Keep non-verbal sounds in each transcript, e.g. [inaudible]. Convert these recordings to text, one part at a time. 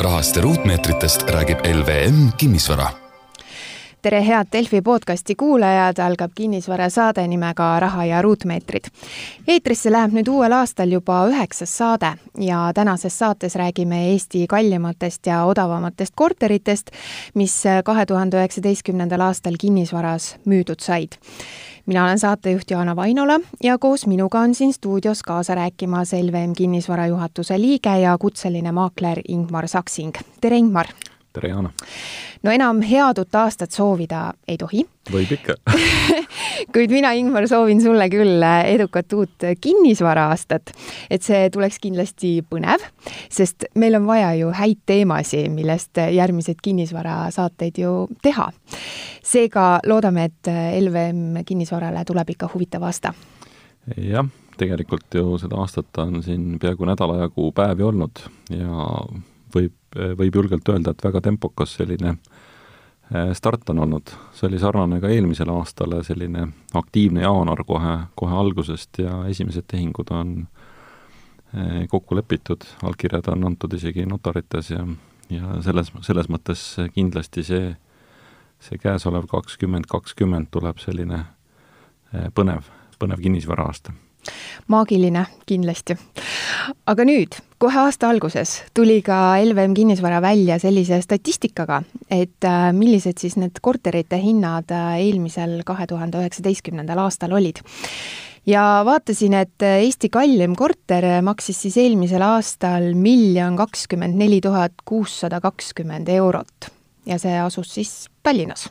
rahast ja ruutmeetritest räägib LVM Kinnisvara tere, head Delfi podcasti kuulajad, algab kinnisvarasaade nimega Raha ja ruutmeetrid. eetrisse läheb nüüd uuel aastal juba üheksas saade ja tänases saates räägime Eesti kallimatest ja odavamatest korteritest, mis kahe tuhande üheksateistkümnendal aastal kinnisvaras müüdud said mina olen saatejuht Jaana Vainola ja koos minuga on siin stuudios kaasa rääkimas LVM kinnisvara juhatuse liige ja kutseline maakler Ingmar Saksing. tere, Ingmar! Tere, Jaana! no enam head uut aastat soovida ei tohi. võib ikka [laughs] kuid mina, Ingmar, soovin sulle küll edukat uut kinnisvara-aastat. et see tuleks kindlasti põnev, sest meil on vaja ju häid teemasid, millest järgmised kinnisvarasaateid ju teha. seega loodame, et LVM kinnisvarale tuleb ikka huvitav aasta. jah tegelikult ju seda aastat on siin peaaegu nädala jagu päevi olnud ja võib, võib julgelt öelda, et väga tempokas selline äh, start on olnud. see oli sarnane ka eelmisele aastale, selline aktiivne jaanuar kohe, kohe algusest ja esimesed tehingud on äh, kokku lepitud, allkirjad on antud isegi notarites ja, ja selles, selles mõttes kindlasti see, see käesolev kakskümmend kakskümmend tuleb selline äh, põnev, põnev kinnisvaraaasta maagiline kindlasti. aga nüüd, kohe aasta alguses tuli ka LVM Kinnisvara välja sellise statistikaga, et äh, millised siis need korterite hinnad äh, eelmisel, kahe tuhande üheksateistkümnendal aastal olid. Ja vaatasin, et Eesti kallim korter maksis siis eelmisel aastal miljon kakskümmend neli tuhat kuussada kakskümmend eurot. Ja see asus siis Tallinnas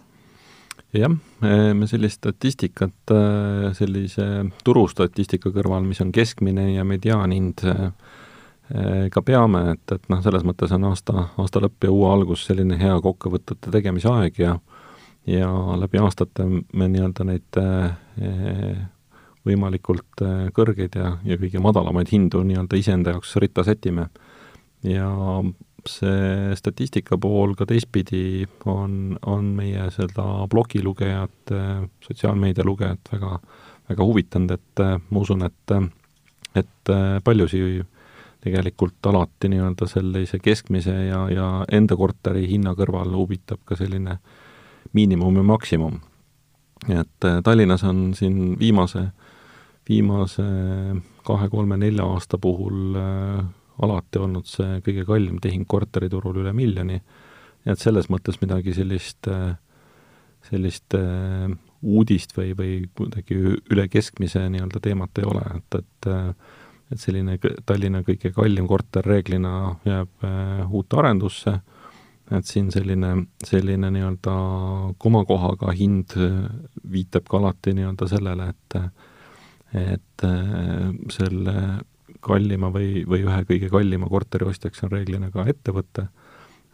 jah, me sellist statistikat äh, sellise turustatistika kõrval, mis on keskmine ja mediaanhind, äh, ka peame, et, et noh, selles mõttes on aasta, aasta lõpp ja uue algus selline hea kokkuvõtete tegemise aeg ja ja läbi aastate me nii-öelda neid äh, võimalikult kõrgeid ja, ja kõige madalamaid hindu nii-öelda iseenda jaoks ritta sätime. ja see statistika pool ka teistpidi on, on meie seda blogilugejat, sotsiaalmeedia lugejat väga, väga huvitanud, et ma usun, et, et paljusid tegelikult alati nii-öelda sellise keskmise ja, ja enda korteri hinna kõrval huvitab ka selline miinimum ja maksimum. et Tallinnas on siin viimase, viimase kahe-kolme-nelja aasta puhul alati olnud see kõige kallim tehing korteriturul üle miljoni, et selles mõttes midagi sellist, sellist äh, uudist või, või kuidagi üle keskmise nii-öelda teemat ei ole, et, et et selline Tallinna kõige kallim korter reeglina jääb äh, uute arendusse, et siin selline, selline nii-öelda komakohaga hind viitab ka alati nii-öelda sellele, et et selle kallima või, või ühe kõige kallima korteri ostjaks on reeglina ka ettevõte,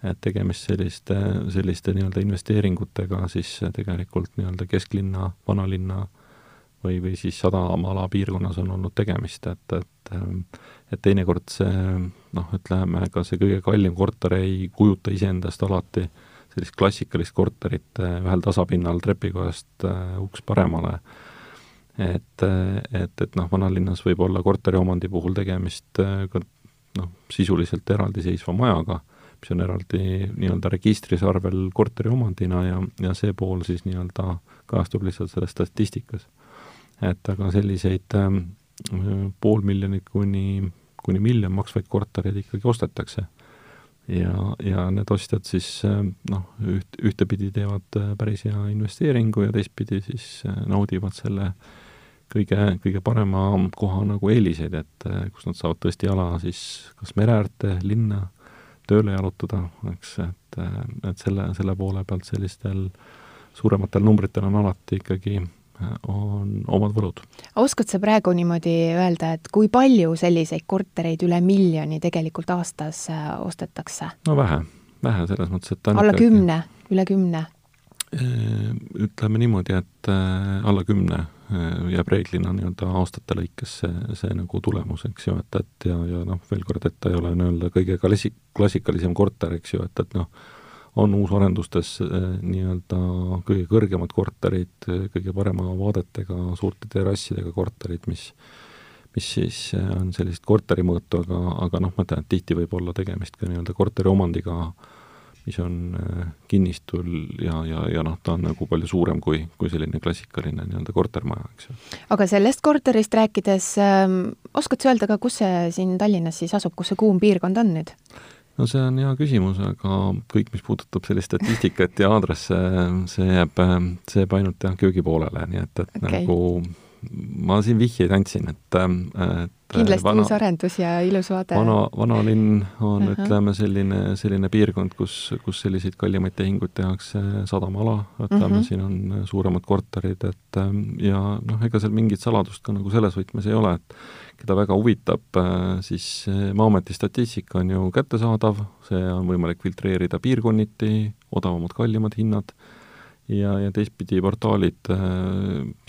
et tegemist selliste, selliste nii-öelda investeeringutega siis tegelikult nii-öelda kesklinna, vanalinna või, või siis sadamaala piirkonnas on olnud tegemist, et, et et teinekord see noh, ütleme ka see kõige kallim korter ei kujuta iseendast alati sellist klassikalist korterit ühel tasapinnal trepikojast äh, uks paremale. äh, et, et, et noh, vanalinnas võib olla korteriomandi puhul tegemist äh, ka noh, sisuliselt eraldiseisva majaga, mis on eraldi nii-öelda registris arvel korteriomandina ja, ja see pool siis nii-öelda kajastub lihtsalt selles statistikas. et aga selliseid äh, pool miljonit kuni, kuni miljon maksvaid kortereid ikkagi ostetakse. ja, ja need ostjad siis äh, noh, üht, ühtepidi teevad äh, päris hea investeeringu ja teistpidi siis naudivad selle äh, kõige, kõige parema koha nagu eeliseid, et eh, kus nad saavad tõesti jala siis kas mere äärde, linna, tööle jalutada, eks, et, eh, et selle, selle poole pealt sellistel suurematel numbritel on alati ikkagi eh, on omad võlud. oskad sa praegu niimoodi öelda, et kui palju selliseid kortereid üle miljoni tegelikult aastas ostetakse? no vähe, vähe selles mõttes, et alla kümne, üle kümne? Ütleme niimoodi, et alla kümne Äh, jääb reeglina nii-öelda aastate lõikes see, see nagu tulemus, eks ju, et, et ja, ja noh, veel kord, et ta ei ole nii-öelda kõige klassi-, klassikalisem korter, eks ju, et, et noh, on uusarendustes äh, nii-öelda kõige kõrgemad korterid, kõige parema vaadetega, suurte terrassidega korterid, mis mis siis on sellist korteri mõõtu, aga, aga noh, ma tean, et tihti võib olla tegemist ka nii-öelda korteriomandiga, mis on kinnistul ja, ja, ja noh, ta on nagu palju suurem kui, kui selline klassikaline nii-öelda kortermaja, eks ju. aga sellest korterist rääkides äh,, oskad sa öelda ka, kus see siin Tallinnas siis asub, kus see kuum piirkond on nüüd? no see on hea küsimus, aga kõik, mis puudutab sellist statistikat ja aadresse, see jääb, see jääb ainult jah, köögi poolele, nii et, et okay. nagu ma siin vihjeid andsin, et, et kindlasti vana, uus arendus ja ilus vaade. vana, vanalinn on uh, -huh. ütleme, selline, selline piirkond, kus, kus selliseid kallimaid tehinguid tehakse, sadamaala, ütleme uh, -huh. siin on suuremad korterid, et ja noh, ega seal mingit saladust ka nagu selles võtmes ei ole, et keda väga huvitab, siis Maa-ameti statistika on ju kättesaadav, see on võimalik filtreerida piirkonniti, odavamad, kallimad hinnad ja, ja teistpidi portaalid äh,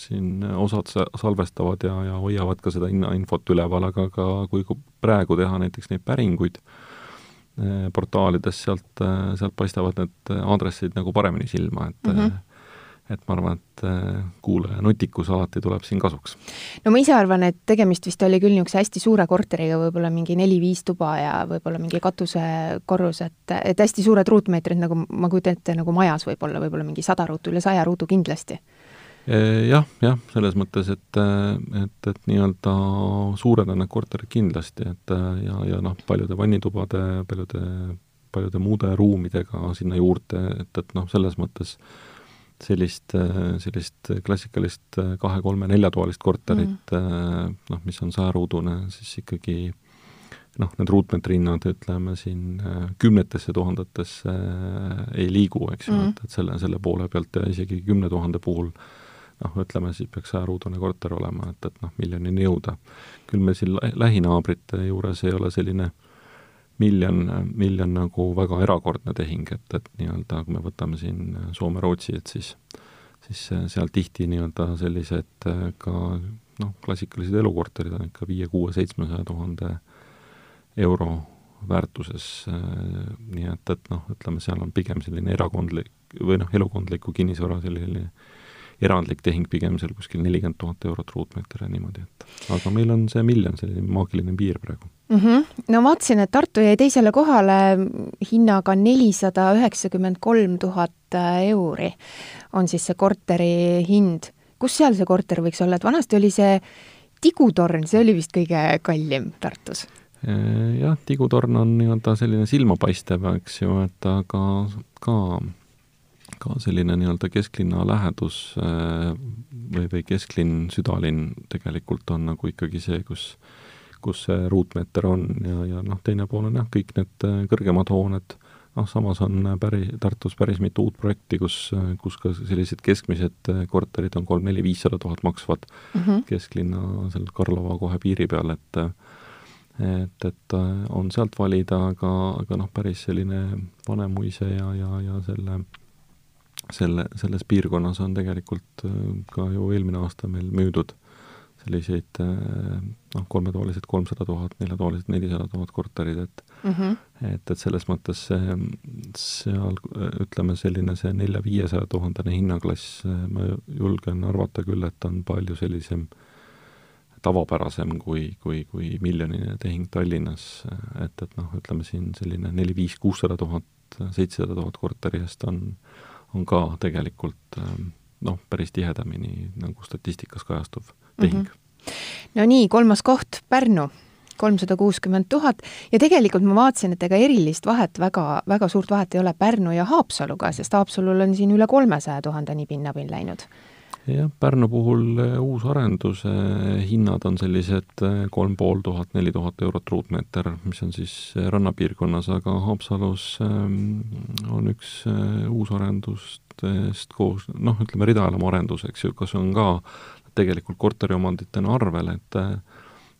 siin osad salvestavad ja, ja hoiavad ka seda hinnainfot üleval, aga ka kui praegu teha näiteks neid päringuid äh, portaalides, sealt äh,, sealt paistavad need aadressid nagu paremini silma, et mm -hmm et ma arvan, et äh, kuulaja nutikus alati tuleb siin kasuks. no ma ise arvan, et tegemist vist oli küll niisuguse hästi suure korteriga, võib-olla mingi neli-viis tuba ja võib-olla mingi katusekorrus, et, et hästi suured ruutmeetrid, nagu ma kujutan ette, nagu majas võib-olla, võib-olla mingi sada ruutu, üle saja ruudu kindlasti äh, jah, jah, selles mõttes, et, et, et nii-öelda suured on need korterid kindlasti, et ja, ja noh, paljude vannitubade, paljude, paljude muude ruumidega sinna juurde, et, et noh, selles mõttes äh, sellist, sellist klassikalist kahe-kolme-neljatoalist korterit mm., noh, mis on sajaruudune, siis ikkagi noh, need ruutmeetri hinnad, ütleme siin kümnetesse tuhandetesse ei liigu, eks ju mm., et, et selle, selle poole pealt ja isegi kümne tuhande puhul noh, ütleme siis peaks sajaruudune korter olema, et, et noh, miljonini jõuda. küll meil siin lähinaabrite juures ei ole selline äh, miljon, miljon nagu väga erakordne tehing, et, et nii-öelda kui me võtame siin Soome-Rootsi, et siis siis seal tihti nii-öelda sellised ka noh, klassikalised elukorterid on ikka viie, kuue, seitsmesaja tuhande euro väärtuses, nii et, et noh, ütleme, seal on pigem selline erakondlik või noh, elukondliku kinnisvara selline erandlik tehing pigem seal kuskil nelikümmend tuhat eurot ruutmeeter ja niimoodi, et aga meil on see miljon, selline maagiline piir praegu mm. -hmm. no vaatasin, et Tartu jäi teisele kohale hinnaga nelisada üheksakümmend kolm tuhat euri on siis see korteri hind. kus seal see korter võiks olla, et vanasti oli see tigutorn, see oli vist kõige kallim Tartus? jah, tigutorn on nii-öelda selline silmapaistev, eks ju, et aga ka ka selline nii-öelda kesklinna lähedus äh, või, või kesklinn, südalinn tegelikult on nagu ikkagi see, kus kus see ruutmeeter on ja, ja noh, teine pool on jah, kõik need äh, kõrgemad hooned, noh, samas on päri, Tartus päris mitu uut projekti, kus, kus ka sellised keskmised äh, korterid on kolm-neli-viissada tuhat maksvad mm -hmm. kesklinna seal Karlova kohe piiri peal, et et, et on sealt valida, aga, aga noh, päris selline Vanemuise ja, ja, ja selle selle, selles piirkonnas on tegelikult äh, ka ju eelmine aasta meil müüdud selliseid äh, noh, kolmetoalised kolmsada tuhat, neljatoalised nelisada tuhat korterid, et mm -hmm. et, et selles mõttes see, seal ütleme, selline see nelja-viiesaja tuhandene hinnaklass, ma julgen arvata küll, et on palju sellisem tavapärasem kui, kui, kui miljoniline tehing Tallinnas, et, et noh, ütleme siin selline neli-viis-kuussada tuhat, seitsesada tuhat korteri eest on on ka tegelikult ähm, noh, päris tihedamini nagu statistikas kajastuv tehing mm. -hmm. no nii, kolmas koht, Pärnu, kolmsada kuuskümmend tuhat ja tegelikult ma vaatasin, et ega erilist vahet väga, väga suurt vahet ei ole Pärnu ja Haapsaluga, sest Haapsalul on siin üle kolmesaja tuhandeni pinnapind läinud jah, Pärnu puhul eh, uusarenduse hinnad on sellised eh, kolm pool tuhat, neli tuhat eurot ruutmeeter, mis on siis eh, rannapiirkonnas, aga Haapsalus ehm, on üks uusarendustest koos, noh, ütleme ridaelamu arendus, eks ju, kas on ka tegelikult korteriomanditena arvel, et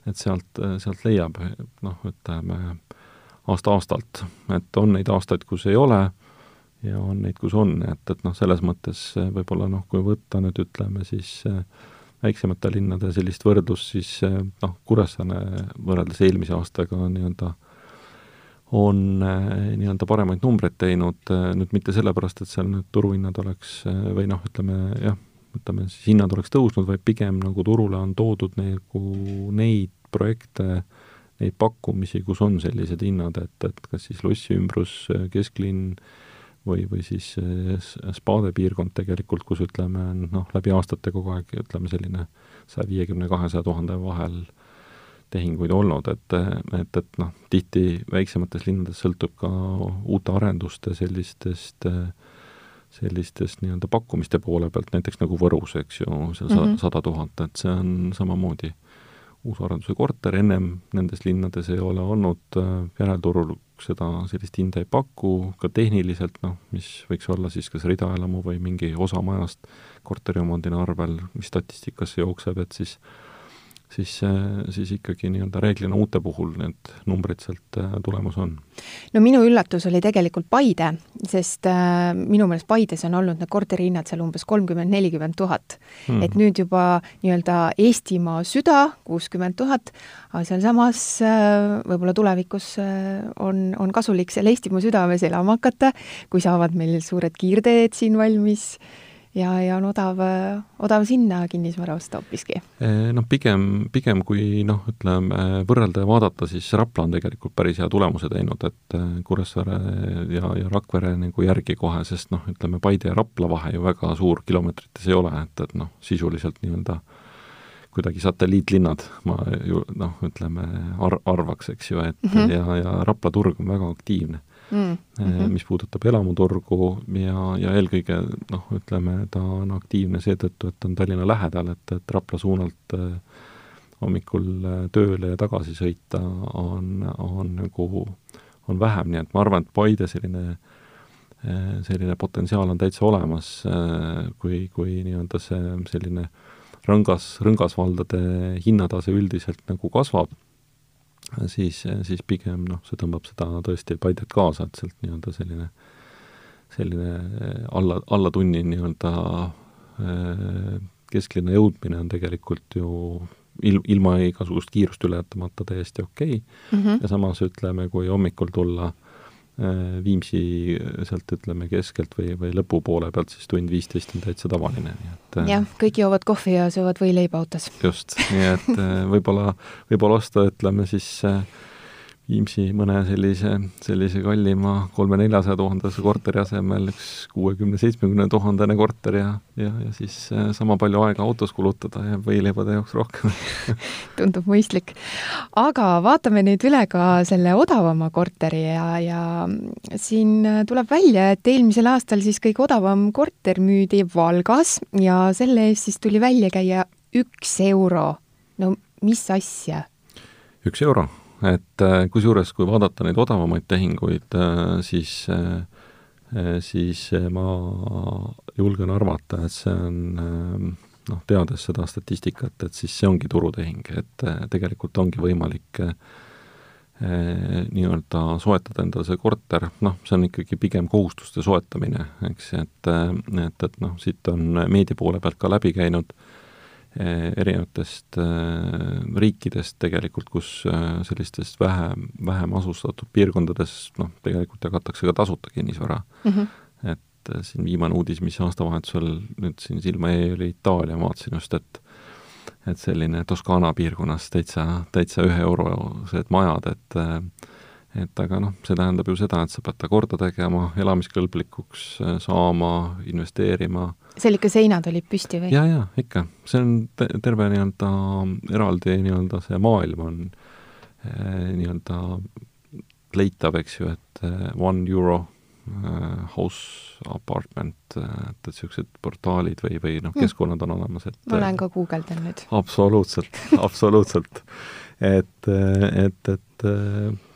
et sealt, sealt leiab noh, ütleme aasta-aastalt, et on neid aastaid, kus ei ole ja on neid, kus on, et, et noh, selles mõttes eh, võib-olla noh, kui võtta nüüd ütleme siis äh, väiksemate linnade sellist võrdlust, siis äh, noh, Kuressaare võrreldes eelmise aastaga nii-öelda on äh, nii-öelda paremaid numbreid teinud, nüüd mitte sellepärast, et seal nüüd turuhinnad oleks või noh, ütleme jah, ütleme siis hinnad oleks tõusnud, vaid pigem nagu turule on toodud nagu neid projekte, neid pakkumisi, kus on sellised hinnad, et, et kas siis lossi ümbrus, kesklinn või, või siis spaade piirkond tegelikult, kus ütleme, noh, läbi aastate kogu aeg ütleme selline saja viiekümne, kahesaja tuhande vahel tehinguid olnud, et, et, et noh, tihti väiksemates linnades sõltub ka uute arenduste sellistest sellistest nii-öelda pakkumiste poole pealt, näiteks nagu Võrus, eks ju, seal mm -hmm. sada tuhat, et see on samamoodi uusarenduse korter, ennem nendes linnades ei ole olnud, järelturul seda sellist hinda ei paku, ka tehniliselt noh, mis võiks olla siis kas ridaelamu või mingi osa majast korteriomandina arvel, mis statistikasse jookseb, et siis siis, siis ikkagi nii-öelda reeglina uute puhul need numbrid sealt äh, tulemas on. no minu üllatus oli tegelikult Paide, sest äh, minu meelest Paides on olnud need korterihinnad seal umbes kolmkümmend, nelikümmend tuhat. Hmm. et nüüd juba nii-öelda Eestimaa süda, kuuskümmend tuhat, aga sealsamas äh, võib-olla tulevikus äh, on, on kasulik seal Eestimaa südames elama hakata, kui saavad meil suured kiirteed siin valmis ja, ja on odav, odav sinna kinnisvara osta hoopiski? Noh, pigem, pigem kui noh, ütleme, võrrelda ja vaadata, siis Rapla on tegelikult päris hea tulemuse teinud, et äh, Kuressaare ja, ja Rakvere nagu järgi kohe, sest noh, ütleme Paide ja Rapla vahe ju väga suur kilomeetrites ei ole, et, et noh, sisuliselt nii-öelda kuidagi satelliitlinnad, ma ju noh, ütleme ar-, arvaks, eks ju, et mm -hmm. ja, ja Rapla turg on väga aktiivne mm, -hmm. mis puudutab elamuturgu ja, ja eelkõige noh, ütleme, ta on aktiivne seetõttu, et on Tallinna lähedal, et, et Rapla suunalt äh, hommikul äh, tööle ja tagasi sõita on, on nagu, on vähem, nii et ma arvan, et Paide selline selline potentsiaal on täitsa olemas, kui, kui nii-öelda see selline rõngas, rõngasvaldade hinnatase üldiselt nagu kasvab siis, siis pigem noh, see tõmbab seda tõesti Paidet kaasa, et sealt nii-öelda selline, selline alla, alla tunni nii-öelda äh, kesklinna jõudmine on tegelikult ju il-, ilma igasugust kiirust ületamata täiesti okei okay. mm. -hmm. ja samas ütleme, kui hommikul tulla Viimsi äh, sealt ütleme keskelt või, või lõpupoole pealt siis tund viisteist on täitsa tavaline, nii et äh, jah, kõik joovad kohvi ja söövad võileiba autos. just, nii et võib-olla, võib-olla osta, ütleme siis äh, Viimsi mõne sellise, sellise kallima kolme-neljasaja tuhandese korteri asemel üks kuuekümne-seitsmekümne tuhandene korter ja, ja, ja siis äh, sama palju aega autos kulutada ja võileibade jaoks rohkem [laughs] tundub mõistlik. aga vaatame nüüd üle ka selle odavama korteri ja, ja siin tuleb välja, et eelmisel aastal siis kõige odavam korter müüdi Valgas ja selle eest siis tuli välja käia üks euro. no mis asja? üks euro et äh, kusjuures, kui vaadata neid odavamaid tehinguid, äh, siis äh, siis ma julgen arvata, et see on noh, teades seda statistikat, et siis see ongi turutehing, et tegelikult ongi võimalik nii-öelda soetada endale see korter, noh, see on ikkagi pigem kohustuste soetamine, eks, et et, et noh, siit on meedia poole pealt ka läbi käinud. äh, erinevatest eh, riikidest tegelikult, kus eh, sellistest vähem, vähem asustatud piirkondades noh, tegelikult jagatakse ka tasuta kinnisvara mm. -hmm. et siin viimane uudis, mis aastavahetusel nüüd siin silma jäi, oli Itaalia, ma vaatasin just, et et selline Toskaana piirkonnas täitsa, täitsa ühe eurosed majad, et et aga noh, see tähendab ju seda, et sa pead ta korda tegema, elamiskõlblikuks saama, investeerima seal ikka seinad olid püsti või? jaa, jaa, ikka. see on te terve nii-öelda eraldi nii-öelda see maailm on eh, nii-öelda leitav, eks ju, et eh, one euro house apartment, et, et niisugused portaalid või, või noh, hmm. keskkonnad on olemas, et ma lähen ka guugeldan nüüd. absoluutselt, absoluutselt. et, et, et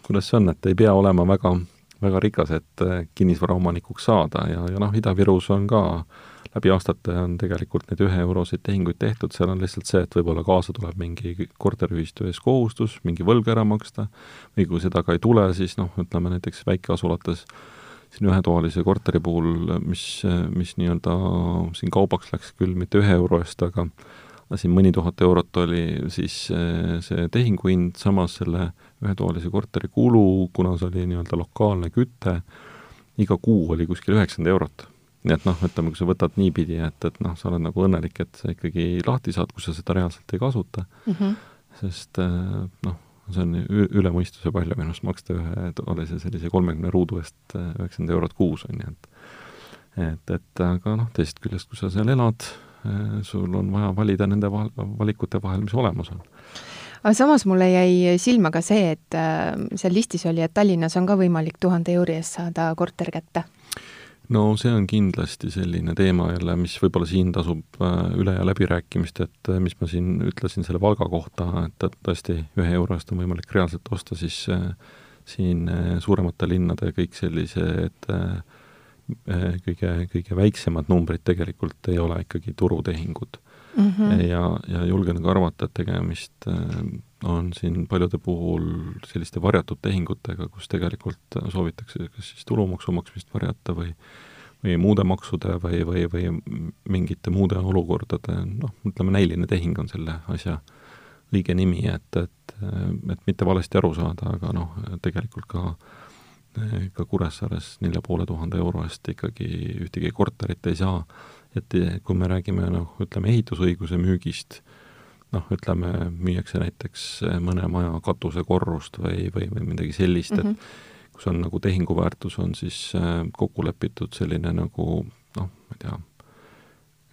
kuidas see on, et ei pea olema väga, väga rikas, et kinnisvaraomanikuks saada ja, ja noh, Ida-Virus on ka äh, läbi aastate on tegelikult neid üheeuroseid tehinguid tehtud, seal on lihtsalt see, et võib-olla kaasa tuleb mingi korteriühistu ees kohustus, mingi võlg ära maksta, või kui seda ka ei tule, siis noh, ütleme näiteks väikeasulates siin ühetoalise korteri puhul, mis, mis nii-öelda siin kaubaks läks küll mitte ühe euro eest, aga siin mõni tuhat eurot oli siis see tehinguhind, samas selle ühetoalise korteri kulu, kuna see oli nii-öelda lokaalne küte, iga kuu oli kuskil üheksakümmend eurot nii et noh, ütleme, kui sa võtad niipidi, et, et noh, sa oled nagu õnnelik, et sa ikkagi lahti saad, kui sa seda reaalselt ei kasuta mm, -hmm. sest noh, see on üle mõistuse palju minu arust maksta ühe toalise sellise kolmekümne ruudu eest üheksakümmend eurot kuus, on ju, et et, et aga noh, teisest küljest, kui sa seal elad, sul on vaja valida nende vahel, valikute vahel, mis olemas on aga samas mulle jäi silma ka see, et äh, seal listis oli, et Tallinnas on ka võimalik tuhande euri eest saada korter kätte. no see on kindlasti selline teema jälle, mis võib-olla siin tasub äh, üle ja läbirääkimist, et äh, mis ma siin ütlesin selle Valga kohta, et, et tõesti ühe euro eest on võimalik reaalselt osta, siis siin suuremate linnade kõik sellised kõige, kõige väiksemad numbrid tegelikult ei ole ikkagi turutehingud mm. -hmm. ja, ja julgen ka arvata, et tegemist äh, on siin paljude puhul selliste varjatud tehingutega, kus tegelikult soovitakse kas siis tulumaksu maksmist varjata või või muude maksude või, või, või mingite muude olukordade, noh, ütleme näiline tehing on selle asja õige nimi, et, et, et mitte valesti aru saada, aga noh, tegelikult ka ka Kuressaares nelja poole tuhande euro eest ikkagi ühtegi korterit ei saa et kui me räägime noh, ütleme ehitusõiguse müügist, noh, ütleme, müüakse näiteks mõne maja katusekorrust või, või, või midagi sellist mm, -hmm. et mhm. kus on nagu tehinguväärtus on siis äh, kokku lepitud selline nagu noh, ma ei tea,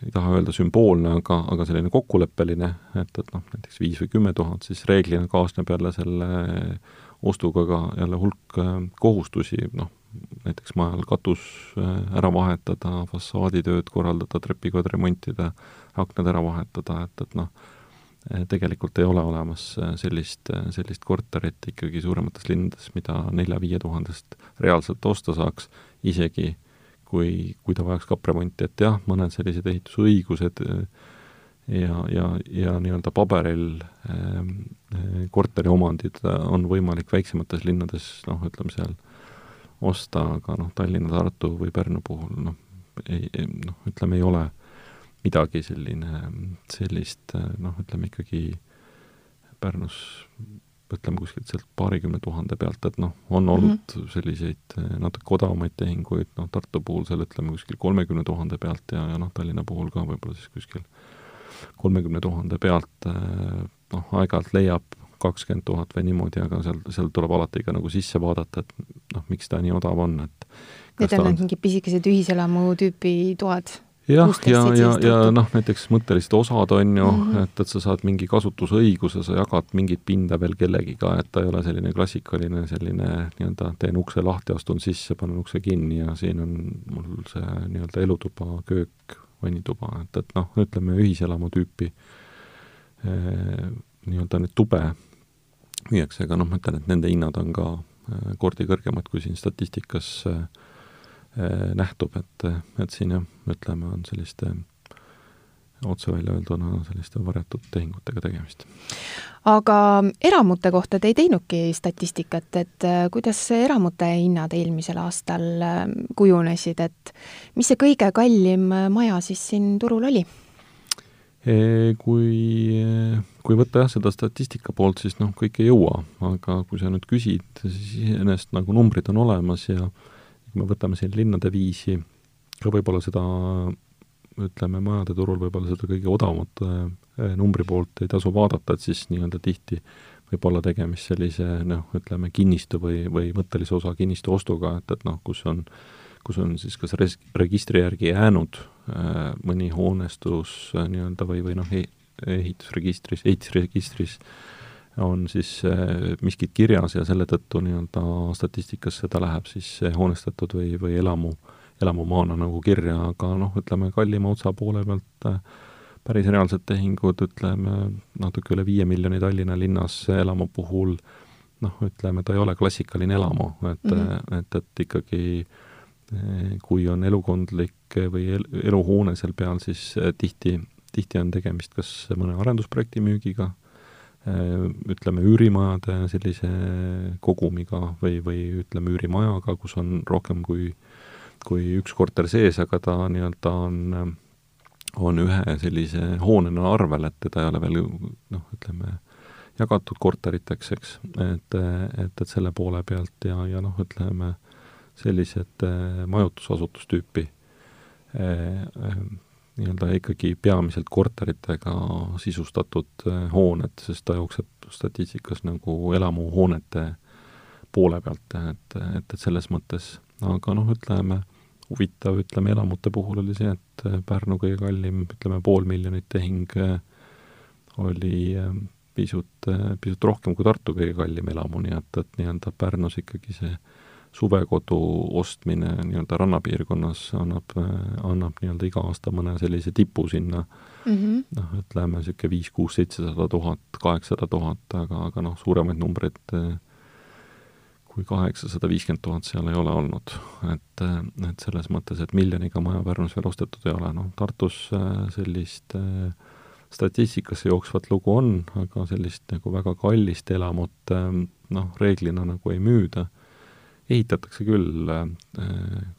ei taha öelda sümboolne, aga, aga selline kokkuleppeline, et, et noh, näiteks viis või kümme tuhat, siis reeglina kaasneb jälle selle ostuga ka jälle hulk äh, kohustusi, noh, näiteks majal katus äh, ära vahetada, fassaaditööd korraldada, trepikood remontida, aknad ära vahetada, et, et noh, äh, tegelikult ei ole olemas äh, sellist, sellist korterit ikkagi suuremates linnades, mida nelja-viie tuhandest reaalselt osta saaks, isegi kui, kui ta vajaks kapremonti, et jah, mõned sellised ehitusõigused ja, ja, ja nii-öelda paberil äh, korteriomandid on võimalik väiksemates linnades, noh, ütleme seal äh, osta, aga noh, Tallinna, Tartu või Pärnu puhul noh, ei, noh, ütleme, ei ole midagi selline, sellist noh, ütleme ikkagi Pärnus ütleme kuskilt sealt paarikümne tuhande pealt, et noh, on olnud mm -hmm. selliseid natuke odavamaid tehinguid, noh, Tartu puhul seal ütleme kuskil kolmekümne tuhande pealt ja, ja noh, Tallinna puhul ka võib-olla siis kuskil kolmekümne tuhande pealt noh, aeg-ajalt leiab kakskümmend tuhat või niimoodi, aga seal, seal tuleb alati ka nagu sisse vaadata, et noh, miks ta nii odav on, et Need on need mingid pisikesed ühiselamu tüüpi toad? jah, ja, ja, ja, ja noh, näiteks mõttelised osad on ju mm, -hmm. et, et sa saad mingi kasutusõiguse, sa jagad mingit pinda veel kellegiga, et ta ei ole selline klassikaline selline nii-öelda teen ukse lahti, astun sisse, panen ukse kinni ja siin on mul see nii-öelda elutuba, köök, vannituba, et, et noh, ütleme ühiselamu tüüpi eh, nii-öelda nüüd tube müüakse, aga noh, ma ütlen, et nende hinnad on ka äh, kordi kõrgemad, kui siin statistikas äh, äh, nähtub, et, et siin jah, ütleme, on selliste otse välja öelduna selliste varjatud tehingutega tegemist. aga eramute kohta te ei teinudki statistikat, et kuidas eramute hinnad eelmisel aastal kujunesid, et mis see kõige kallim maja siis siin turul oli? Kui, kui võtta jah, seda statistika poolt, siis noh, kõik ei jõua, aga kui sa nüüd küsid, siis iseenesest nagu numbrid on olemas ja kui me võtame siin linnade viisi, ka võib-olla seda ütleme, majade turul võib-olla seda kõige odavamat eh, numbri poolt ei tasu vaadata, et siis nii-öelda tihti võib olla tegemist sellise noh, ütleme kinnistu või, või mõttelise osa kinnistu ostuga, et, et noh, kus on äh, kus on siis kas res-, registri järgi jäänud äh, mõni hoonestus äh, nii-öelda või, või noh, ehitusregistris, ehitusregistris on siis äh, miskit kirjas ja selle tõttu nii-öelda statistikasse ta läheb siis hoonestatud või, või elamu, elamumaana nagu kirja, aga noh, ütleme kallima otsa poole pealt äh, päris reaalsed tehingud, ütleme natuke üle viie miljoni Tallinna linnas elamu puhul noh, ütleme, ta ei ole klassikaline elamu, et mm, -hmm. et, et ikkagi äh, kui on elukondlik või el, eluhoone seal peal, siis äh, tihti, tihti on tegemist kas mõne arendusprojekti müügiga, äh, ütleme üürimajade sellise kogumiga või, või ütleme üürimajaga, kus on rohkem kui, kui üks korter sees, aga ta nii-öelda on, on ühe sellise hoonena arvel, et teda ei ole veel noh, ütleme, jagatud korteriteks, eks, et, et, et selle poole pealt ja, ja noh, ütleme sellised äh, majutusasutustüüpi äh, äh, nii-öelda ikkagi peamiselt korteritega sisustatud hooned, sest ta jookseb statistikas nagu elamuhoonete poole pealt, et, et, et selles mõttes, aga noh, ütleme, huvitav, ütleme, elamute puhul oli see, et Pärnu kõige kallim, ütleme, pool miljonit tehing äh, oli äh, pisut, pisut rohkem kui Tartu kõige kallim elamu, nii et, et nii-öelda Pärnus ikkagi see suvekodu ostmine nii-öelda rannapiirkonnas annab, annab nii-öelda iga aasta mõne sellise tipu sinna mm -hmm. noh, ütleme niisugune viis, kuus, seitsesada tuhat, kaheksasada tuhat, aga, aga noh, suuremaid numbreid kui kaheksasada viiskümmend tuhat seal ei ole olnud. et, et selles mõttes, et miljoniga maja Pärnus veel ostetud ei ole, noh Tartus sellist äh, statistikasse jooksvat lugu on, aga sellist nagu väga kallist elamut noh, reeglina nagu ei müüda ehitatakse küll äh,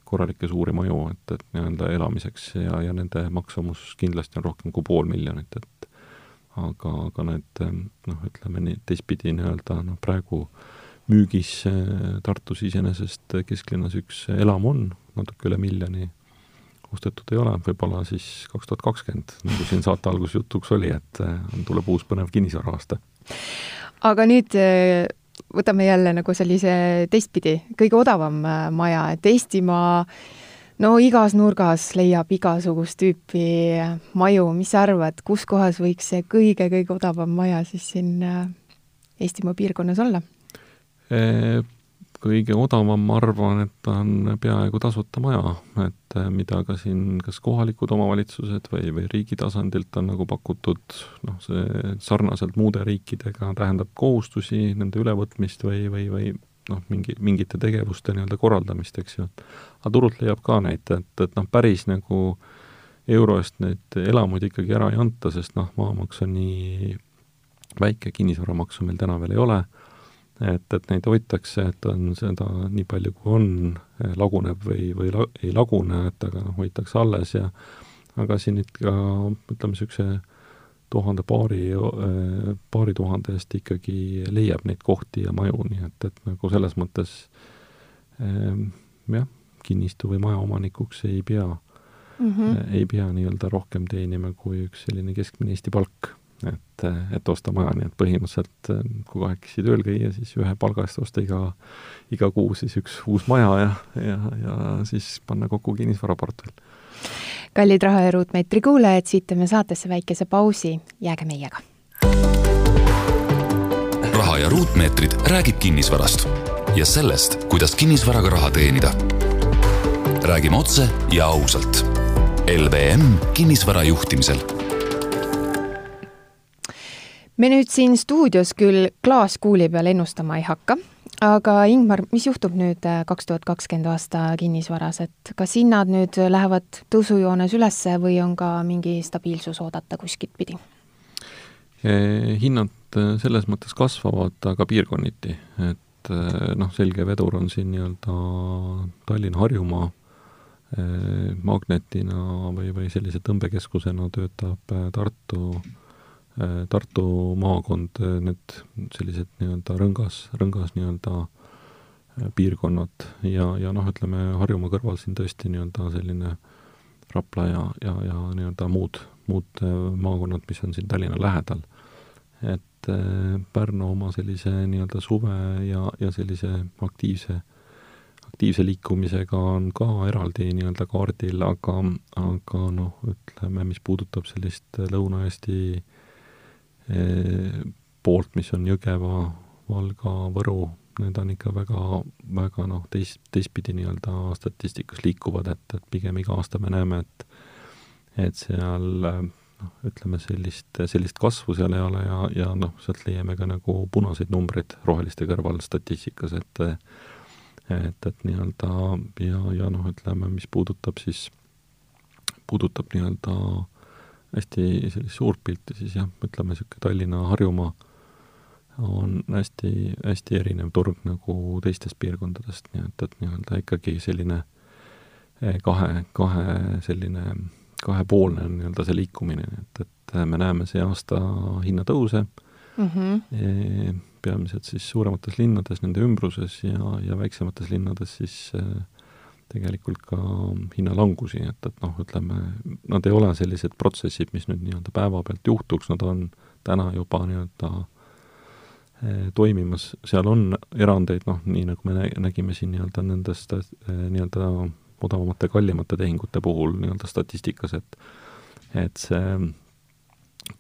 korralikke suuri maju, et, et nii-öelda elamiseks ja, ja nende maksumus kindlasti on rohkem kui pool miljonit, et aga, aga need noh, ütleme nii, teistpidi nii-öelda noh, praegu müügis äh, Tartus iseenesest kesklinnas üks elamu on, natuke üle miljoni, ostetud ei ole, võib-olla siis kaks tuhat kakskümmend, nagu siin saate alguses jutuks oli, et äh, tuleb uus põnev kinnisvaraaasta. aga nüüd võtame jälle nagu sellise teistpidi, kõige odavam äh, maja, et Eestimaa no igas nurgas leiab igasugust tüüpi äh, maju, mis sa arvad, kus kohas võiks see kõige-kõige odavam maja siis siin äh, Eestimaa piirkonnas olla? Kõige odavam, ma arvan, et on peaaegu tasuta maja, et eh, mida ka siin kas kohalikud omavalitsused või, või riigi tasandilt on nagu pakutud, noh, see sarnaselt muude riikidega tähendab kohustusi, nende ülevõtmist või, või, või noh, mingi, mingite tegevuste nii-öelda korraldamist, eks ju. aga turult leiab ka neid, et, et noh, päris nagu euro eest neid elamuid ikkagi ära ei anta, sest noh, maamaks on nii väike, kinnisvaramaksu meil täna veel ei ole et, et neid hoitakse, et on seda nii palju, kui on, laguneb või, või la, ei lagune, et aga noh, hoitakse alles ja aga siin ikka ütleme, niisuguse tuhande paari, paari tuhande eest ikkagi leiab neid kohti ja maju, nii et, et nagu selles mõttes ehm, jah, kinnistu või majaomanikuks ei pea mm, -hmm. ei pea nii-öelda rohkem teenima kui üks selline keskmine Eesti palk et, et osta maja, nii et põhimõtteliselt kui kahekesi tööl käia, siis ühe palga eest osta iga, iga kuu siis üks uus maja ja, ja, ja siis panna kokku kinnisvaraportfell. kallid Raha ja Ruutmeetri kuulajad, siit teeme saatesse väikese pausi, jääge meiega. raha ja ruutmeetrid räägib kinnisvarast ja sellest, kuidas kinnisvaraga raha teenida. räägime otse ja ausalt. LVM kinnisvara juhtimisel me nüüd siin stuudios küll klaaskuuli peal ennustama ei hakka, aga Ingmar, mis juhtub nüüd äh, kaks tuhat kakskümmend aasta kinnisvaras, et kas hinnad nüüd lähevad tõusujoones üles või on ka mingi stabiilsus oodata kuskilt pidi? hinnad äh, selles mõttes kasvavad, aga piirkonniti, et äh, noh, selge vedur on siin nii-öelda Tallinn-Harjumaa, magnetina või, või sellise tõmbekeskusena töötab Tartu Äh, Tartu maakond, äh, need sellised nii-öelda rõngas, rõngas nii-öelda äh, piirkonnad ja, ja noh, ütleme Harjumaa kõrval siin tõesti nii-öelda selline Rapla ja, ja, ja nii-öelda muud, muud maakonnad, mis on siin Tallinna lähedal. et Pärnu oma sellise nii-öelda suve ja, ja sellise aktiivse, aktiivse liikumisega on ka eraldi nii-öelda kaardil, aga, aga noh, ütleme, mis puudutab sellist Lõuna-Eesti äh, poolt, mis on Jõgeva, Valga, Võru, need on ikka väga, väga noh, teist, teistpidi nii-öelda statistikas liikuvad, et, et pigem iga aasta me näeme, et et seal noh, ütleme sellist, sellist kasvu seal ei ole ja, ja noh, sealt leiame ka nagu punaseid numbreid roheliste kõrval statistikas, et et, et nii-öelda ja, ja noh, ütleme, mis puudutab siis, puudutab nii-öelda hästi suurt pilti, siis jah, ütleme niisugune Tallinna, Harjumaa on hästi, hästi erinev turg nagu teistest piirkondadest, nii et, et nii-öelda ikkagi selline eh, kahe, kahe selline kahepoolne on nii-öelda see liikumine, et, et me näeme see aasta hinnatõuse mm, -hmm. peamiselt siis suuremates linnades, nende ümbruses ja, ja väiksemates linnades siis tegelikult ka hinnalangusi, et, et noh, ütleme, nad ei ole sellised protsessid, mis nüüd nii-öelda päevapealt juhtuks, nad on täna juba nii-öelda eh, toimimas, seal on erandeid, noh, nii nagu me nägime siin nii-öelda nendest eh, nii-öelda odavamate, kallimate tehingute puhul nii-öelda statistikas, et et see,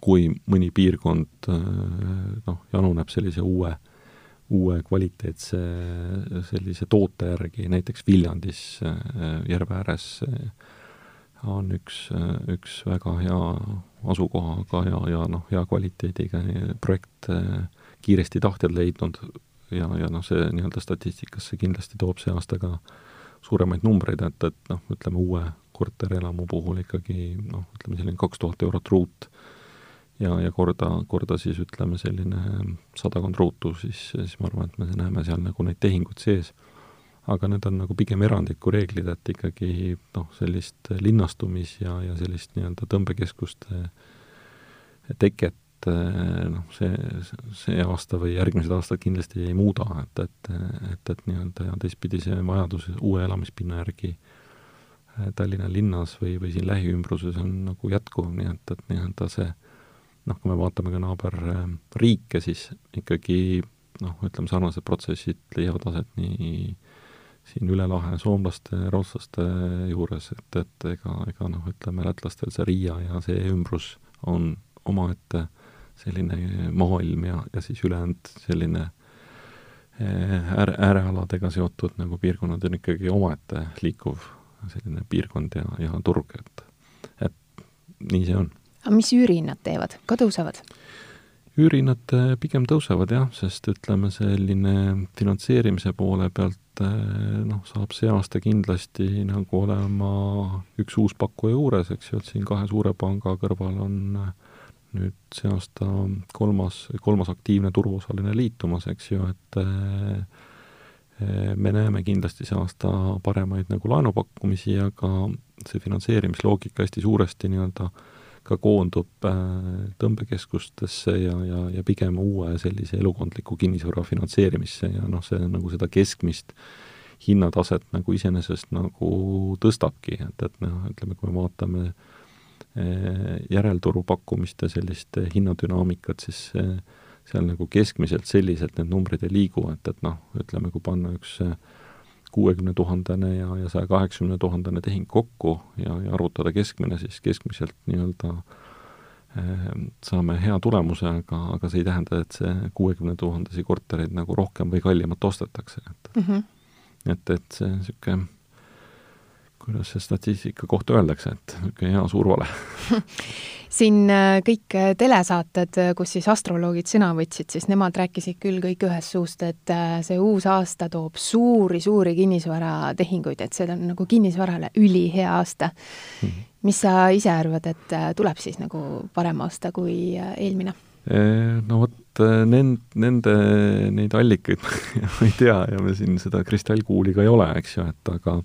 kui mõni piirkond eh, noh, januneb sellise uue äh, uue kvaliteetse sellise toote järgi, näiteks Viljandis äh, järve ääres äh, on üks, äh, üks väga hea asukohaga ja, ja noh, hea kvaliteediga projekt kiiresti tahtjad leidnud ja, ja noh, see nii-öelda statistikasse kindlasti toob see aasta ka suuremaid numbreid, et, et noh, ütleme uue korterelamu puhul ikkagi noh, ütleme selline kaks tuhat eurot ruut ja, ja korda, korda siis ütleme selline sadakond ruutu, siis, siis ma arvan, et me näeme seal nagu neid tehinguid sees. aga need on nagu pigem erandliku reeglid, et ikkagi noh, sellist linnastumis- ja, ja sellist nii-öelda tõmbekeskuste teket noh, see, see aasta või järgmised aastad kindlasti ei muuda, et, et, et, et nii-öelda ja teistpidi see vajadus uue elamispinna järgi Tallinna linnas või, või siin lähiümbruses on nagu jätkuv, nii et, et nii-öelda see noh, kui me vaatame ka naaberriike, siis ikkagi noh, ütleme, sarnased protsessid leiavad aset nii siin üle lahe soomlaste, rootslaste juures, et, et ega, ega noh, ütleme lätlastel see Riia ja see ümbrus on omaette selline maailm ja, ja siis ülejäänud selline eh, ääre, äärealadega seotud nagu piirkonnad on ikkagi omaette liikuv selline piirkond ja, ja turg, et, et nii see on aga mis üürihinnad teevad, ka tõusevad? üürihinnad äh, pigem tõusevad jah, sest ütleme, selline finantseerimise poole pealt äh, noh, saab see aasta kindlasti nagu olema üks uus pakkuja juures, eks ju, et siin kahe suure panga kõrval on äh, nüüd see aasta kolmas, kolmas aktiivne turuosaline liitumas, eks ju, et me näeme kindlasti see aasta paremaid nagu laenupakkumisi, aga see finantseerimisloogika hästi suuresti nii-öelda äh, ka koondub äh, tõmbekeskustesse ja, ja, ja pigem uue sellise elukondliku kinnisvara finantseerimisse ja noh, see nagu seda keskmist hinnataset nagu iseenesest nagu tõstabki, et, et noh, ütleme, kui me vaatame äh, järelturu pakkumiste sellist hinnadünaamikat, siis seal nagu keskmiselt selliselt need numbrid ei liigu, et, et noh, ütleme, kui panna üks äh, kuuekümne tuhandene ja, ja saja kaheksakümne tuhandene tehing kokku ja, ja arvutada keskmine, siis keskmiselt nii-öelda eh, saame hea tulemuse, aga, aga see ei tähenda, et see kuuekümne tuhandesi kortereid nagu rohkem või kallimalt ostetakse, et mm -hmm. et, et see niisugune kuidas see statistika kohta öeldakse, et niisugune hea suur vale [laughs] siin äh, kõik äh, telesaated, äh, kus siis astroloogid sõna võtsid, siis nemad rääkisid küll kõik ühest suust, et see uus aasta toob suuri-suuri kinnisvaratehinguid, et see on nagu kinnisvarale ülihea aasta mm. -hmm. mis sa ise arvad, et tuleb siis nagu parem aasta kui eelmine? No vot, nend-, nende, neid allikaid [laughs] ma ei tea ja me siin seda kristallkuuli ka ei ole, eks ju, et aga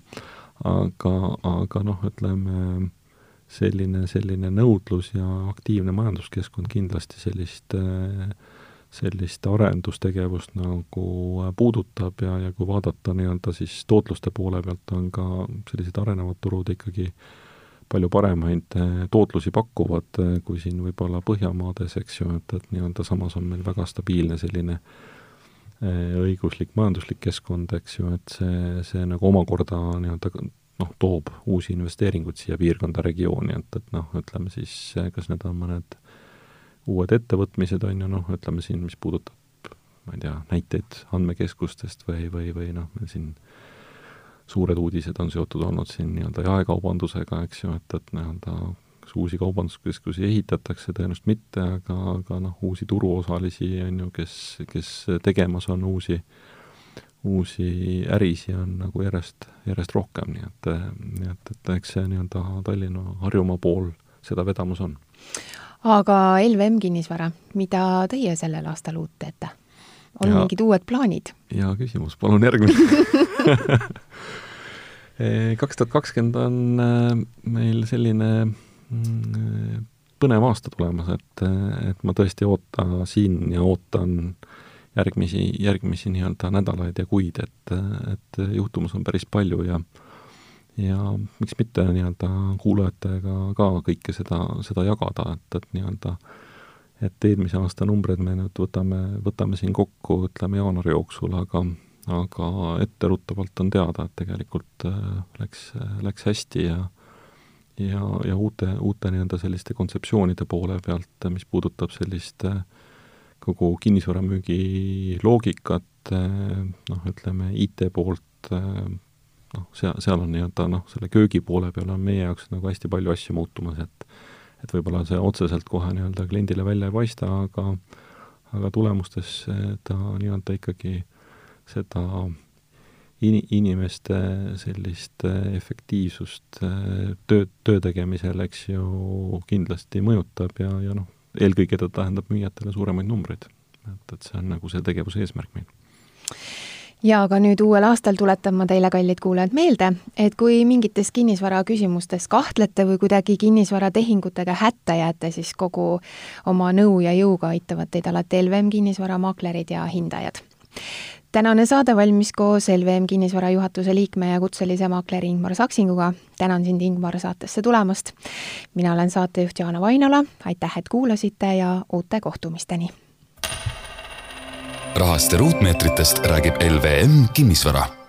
aga, aga noh, ütleme selline, selline nõudlus ja aktiivne majanduskeskkond kindlasti sellist, sellist arendustegevust nagu puudutab ja, ja kui vaadata nii-öelda siis tootluste poole pealt, on ka sellised arenevad turud ikkagi palju paremaid tootlusi pakuvad kui siin võib-olla Põhjamaades, eks ju, et, et nii-öelda samas on meil väga stabiilne selline õiguslik, majanduslik keskkond, eks ju, et see, see nagu omakorda nii-öelda noh, toob uusi investeeringuid siia piirkonda, regiooni, et, et noh, ütleme siis, kas need on mõned uued ettevõtmised, on ju, noh, ütleme siin, mis puudutab ma ei tea, näiteid andmekeskustest või, või, või noh, meil siin suured uudised on seotud olnud siin nii-öelda jaekaubandusega, eks ju, et, et nii-öelda kas uusi kaubanduskeskusi ehitatakse, tõenäoliselt mitte, aga, aga noh, uusi turuosalisi on ju, kes, kes tegemas on uusi uusi ärisi on nagu järjest, järjest rohkem, nii et, nii et, et eks see nii-öelda Tallinna, Harjumaa pool seda vedamas on. aga LVM kinnisvara, mida teie sellel aastal uut teete? on ja, mingid uued plaanid? hea küsimus, palun järgmine [laughs] kaks tuhat kakskümmend on äh, meil selline põnev aasta tulemas, et, et ma tõesti ootasin ja ootan järgmisi, järgmisi nii-öelda nädalaid ja kuid, et, et juhtumas on päris palju ja ja miks mitte nii-öelda kuulajatega ka kõike seda, seda jagada, et, et nii-öelda et eelmise aasta numbreid me nüüd võtame, võtame siin kokku, ütleme jaanuari jooksul, aga aga etteruttavalt on teada, et tegelikult äh, läks, läks hästi ja ja, ja uute, uute nii-öelda selliste kontseptsioonide poole pealt, mis puudutab sellist äh, kogu kinnisvaramüügi loogikat, äh, noh, ütleme IT poolt, noh, seal, seal on nii-öelda noh, selle köögi poole peal on meie jaoks nagu hästi palju asju muutumas, et et võib-olla see otseselt kohe nii-öelda kliendile välja ei paista, aga aga tulemustes ta nii-öelda ikkagi seda in-, inimeste sellist efektiivsust töö, töö tegemisel, eks ju, kindlasti mõjutab ja, ja noh, eelkõige ta tähendab müüjatele suuremaid numbreid. et, et see on nagu see tegevuse eesmärk meil ja aga nüüd uuel aastal tuletan ma teile, kallid kuulajad, meelde, et kui mingites kinnisvara küsimustes kahtlete või kuidagi kinnisvaratehingutega hätta jääte, siis kogu oma nõu ja jõuga aitavad teid alati LVM kinnisvaramaaklerid ja hindajad. Tänane saade valmis koos LVM kinnisvara juhatuse liikme ja kutselise maakleri Ingmar Saksinguga. tänan sind, Ingmar, saatesse tulemast. mina olen saatejuht Jaana Vainola, aitäh, et kuulasite ja uute kohtumisteni rahast ja ruutmeetritest räägib LVM Kinnisvara